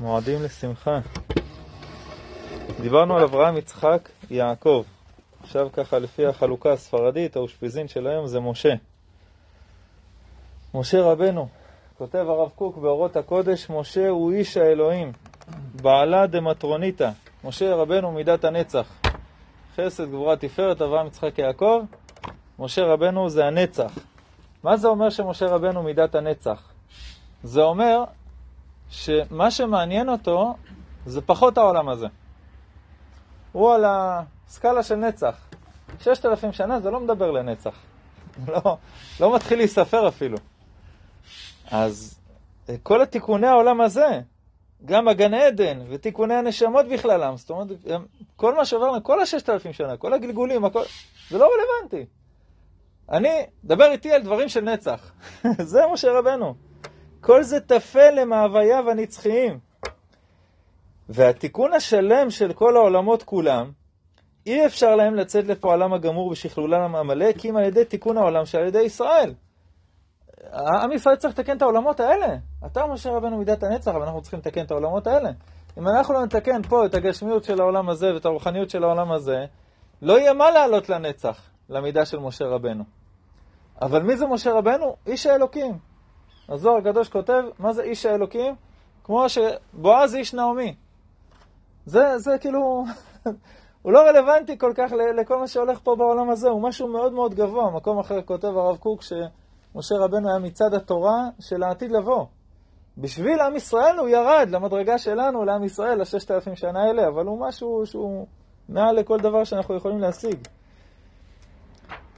מועדים לשמחה. דיברנו על אברהם, יצחק, יעקב. עכשיו ככה, לפי החלוקה הספרדית, האושפיזין של היום זה משה. משה רבנו, כותב הרב קוק באורות הקודש, משה הוא איש האלוהים, בעלה דמטרוניתא. משה רבנו מידת הנצח. חסד, גבורה, תפארת, אברהם, יצחק, יעקב. משה רבנו זה הנצח. מה זה אומר שמשה רבנו מידת הנצח? זה אומר שמה שמעניין אותו זה פחות העולם הזה. הוא על הסקאלה של נצח. ששת אלפים שנה זה לא מדבר לנצח. לא, לא מתחיל להיספר אפילו. אז כל התיקוני העולם הזה, גם הגן עדן ותיקוני הנשמות בכללם, זאת אומרת, כל מה שעברנו, כל הששת אלפים שנה, כל הגלגולים, הכל, זה לא רלוונטי. אני, דבר איתי על דברים של נצח. זה משה רבנו. כל זה טפל למאווייו הנצחיים. והתיקון השלם של כל העולמות כולם, אי אפשר להם לצאת לפועלם הגמור בשכלולם כי אם על ידי תיקון העולם שעל ידי ישראל. עם ישראל צריך לתקן את העולמות האלה. אתה משה רבנו מידת הנצח, אבל אנחנו צריכים לתקן את העולמות האלה. אם אנחנו לא נתקן פה את הגשמיות של העולם הזה ואת הרוחניות של העולם הזה, לא יהיה מה לעלות לנצח, למידה של משה רבנו. אבל מי זה משה רבנו? איש האלוקים. הזוהר הקדוש כותב, מה זה איש האלוקים? כמו שבועז איש נעמי. זה, זה כאילו, הוא לא רלוונטי כל כך לכל מה שהולך פה בעולם הזה, הוא משהו מאוד מאוד גבוה. מקום אחר כותב הרב קוק שמשה רבנו היה מצד התורה של העתיד לבוא. בשביל עם ישראל הוא ירד למדרגה שלנו, לעם ישראל, לששת אלפים שנה האלה, אבל הוא משהו שהוא מעל לכל דבר שאנחנו יכולים להשיג.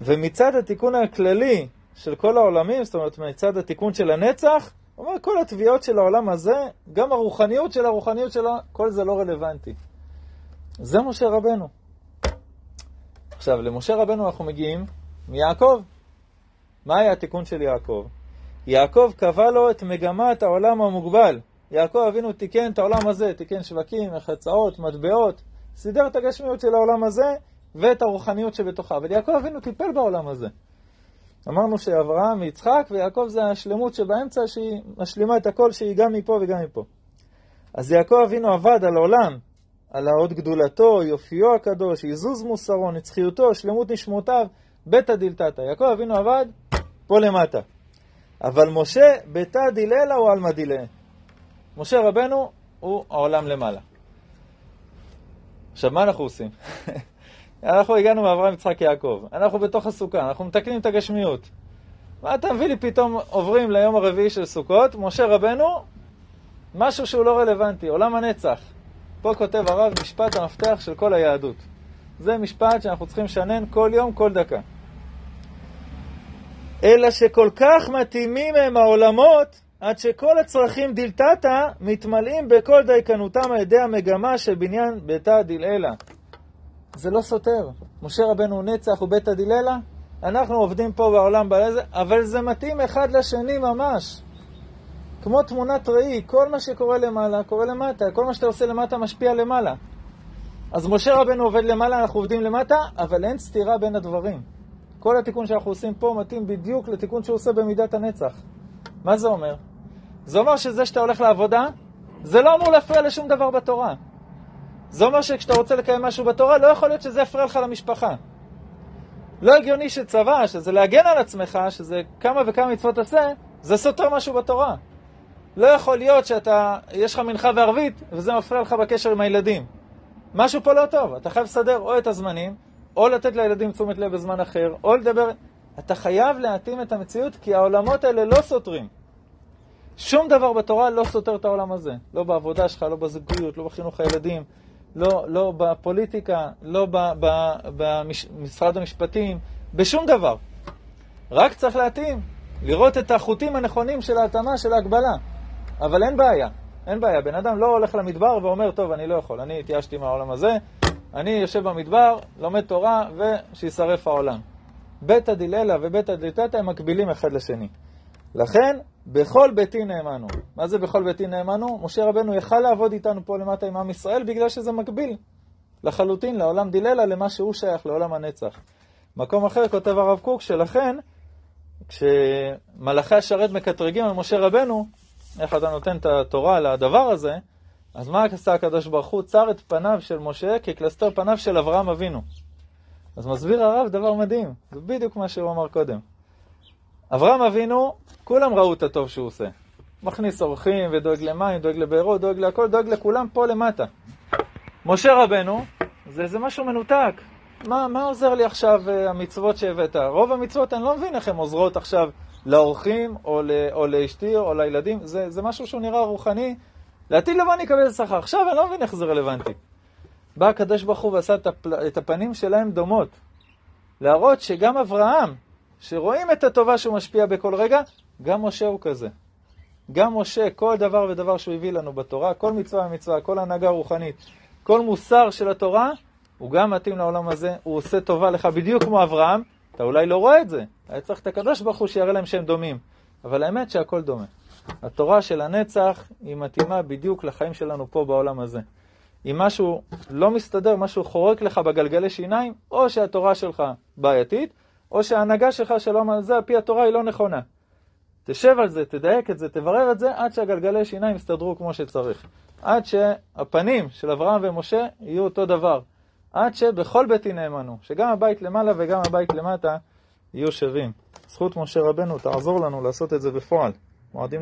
ומצד התיקון הכללי של כל העולמים, זאת אומרת, מצד התיקון של הנצח, הוא אומר, כל התביעות של העולם הזה, גם הרוחניות של הרוחניות שלו, כל זה לא רלוונטי. זה משה רבנו. עכשיו, למשה רבנו אנחנו מגיעים מיעקב. מה היה התיקון של יעקב? יעקב קבע לו את מגמת העולם המוגבל. יעקב אבינו תיקן את העולם הזה, תיקן שווקים, חצאות, מטבעות, סידר את הגשמיות של העולם הזה ואת הרוחניות שבתוכה. אבל יעקב אבינו טיפל בעולם הזה. אמרנו שאברהם, יצחק ויעקב זה השלמות שבאמצע שהיא משלימה את הכל, שהיא גם מפה וגם מפה. אז יעקב אבינו עבד על העולם, על האות גדולתו, יופיו הקדוש, עזוז מוסרו, נצחיותו, שלמות נשמותיו, ביתא דילתתא. יעקב אבינו עבד פה למטה. אבל משה ביתא דיללה הוא עלמא דילה. משה רבנו הוא העולם למעלה. עכשיו, מה אנחנו עושים? אנחנו הגענו מאברהם, יצחק, יעקב. אנחנו בתוך הסוכה, אנחנו מתקנים את הגשמיות. מה אתה מביא לי פתאום עוברים ליום הרביעי של סוכות? משה רבנו, משהו שהוא לא רלוונטי, עולם הנצח. פה כותב הרב משפט המפתח של כל היהדות. זה משפט שאנחנו צריכים לשנן כל יום, כל דקה. אלא שכל כך מתאימים הם העולמות, עד שכל הצרכים דלתתא מתמלאים בכל דייקנותם על ידי המגמה של בניין ביתא דלעילא. זה לא סותר. משה רבנו נצח וביתא דיללה, אנחנו עובדים פה בעולם אבל זה מתאים אחד לשני ממש. כמו תמונת ראי, כל מה שקורה למעלה קורה למטה, כל מה שאתה עושה למטה משפיע למעלה. אז משה רבנו עובד למעלה, אנחנו עובדים למטה, אבל אין סתירה בין הדברים. כל התיקון שאנחנו עושים פה מתאים בדיוק לתיקון שהוא עושה במידת הנצח. מה זה אומר? זה אומר שזה שאתה הולך לעבודה, זה לא אמור להפריע לשום דבר בתורה. זה אומר שכשאתה רוצה לקיים משהו בתורה, לא יכול להיות שזה יפריע לך למשפחה. לא הגיוני שצבא, שזה להגן על עצמך, שזה כמה וכמה מצוות עשה, זה סותר משהו בתורה. לא יכול להיות שאתה, יש לך מנחה וערבית, וזה מפריע לך בקשר עם הילדים. משהו פה לא טוב. אתה חייב לסדר או את הזמנים, או לתת לילדים תשומת לב בזמן אחר, או לדבר... אתה חייב להתאים את המציאות, כי העולמות האלה לא סותרים. שום דבר בתורה לא סותר את העולם הזה. לא בעבודה שלך, לא בזוגיות, לא בחינוך הילדים, לא, לא בפוליטיקה, לא במשרד המשפטים, בשום דבר. רק צריך להתאים, לראות את החוטים הנכונים של ההתאמה, של ההגבלה. אבל אין בעיה, אין בעיה. בן אדם לא הולך למדבר ואומר, טוב, אני לא יכול, אני התייאשתי מהעולם הזה, אני יושב במדבר, לומד תורה, ושישרף העולם. ביתא דיללה וביתא דליתתא הם מקבילים אחד לשני. לכן, בכל ביתי נאמנו. מה זה בכל ביתי נאמנו? משה רבנו יכל לעבוד איתנו פה למטה עם עם ישראל בגלל שזה מקביל לחלוטין לעולם דיללה, למה שהוא שייך, לעולם הנצח. מקום אחר כותב הרב קוק שלכן, כשמלאכי השרת מקטרגים על משה רבנו, איך אתה נותן את התורה לדבר הזה, אז מה עשה הקדוש ברוך הוא? צר את פניו של משה כקלסתר פניו של אברהם אבינו. אז מסביר הרב דבר מדהים, זה בדיוק מה שהוא אמר קודם. אברהם אבינו, כולם ראו את הטוב שהוא עושה. מכניס אורחים ודואג למים, דואג לבארות, דואג להכל, דואג לכולם פה למטה. משה רבנו, זה, זה משהו מנותק. מה, מה עוזר לי עכשיו uh, המצוות שהבאת? רוב המצוות, אני לא מבין איך הן עוזרות עכשיו לאורחים, או, ל, או לאשתי, או לילדים. זה, זה משהו שהוא נראה רוחני. לעתיד לבוא אני אקבל שכר. עכשיו אני לא מבין איך זה רלוונטי. בא הקדוש ברוך הוא ועשה את, הפנים שלהם דומות. להראות שגם אברהם, שרואים את הטובה שהוא משפיע בכל רגע, גם משה הוא כזה. גם משה, כל דבר ודבר שהוא הביא לנו בתורה, כל מצווה ומצווה, כל הנהגה רוחנית, כל מוסר של התורה, הוא גם מתאים לעולם הזה, הוא עושה טובה לך בדיוק כמו אברהם, אתה אולי לא רואה את זה, היה צריך את הקדוש ברוך הוא שיראה להם שהם דומים, אבל האמת שהכל דומה. התורה של הנצח היא מתאימה בדיוק לחיים שלנו פה בעולם הזה. אם משהו לא מסתדר, משהו חורק לך בגלגלי שיניים, או שהתורה שלך בעייתית, או שההנהגה שלך שלום על זה, על פי התורה היא לא נכונה. תשב על זה, תדייק את זה, תברר את זה, עד שהגלגלי שיניים יסתדרו כמו שצריך. עד שהפנים של אברהם ומשה יהיו אותו דבר. עד שבכל ביתי נאמנו, שגם הבית למעלה וגם הבית למטה יהיו שווים. זכות משה רבנו תעזור לנו לעשות את זה בפועל. מועדים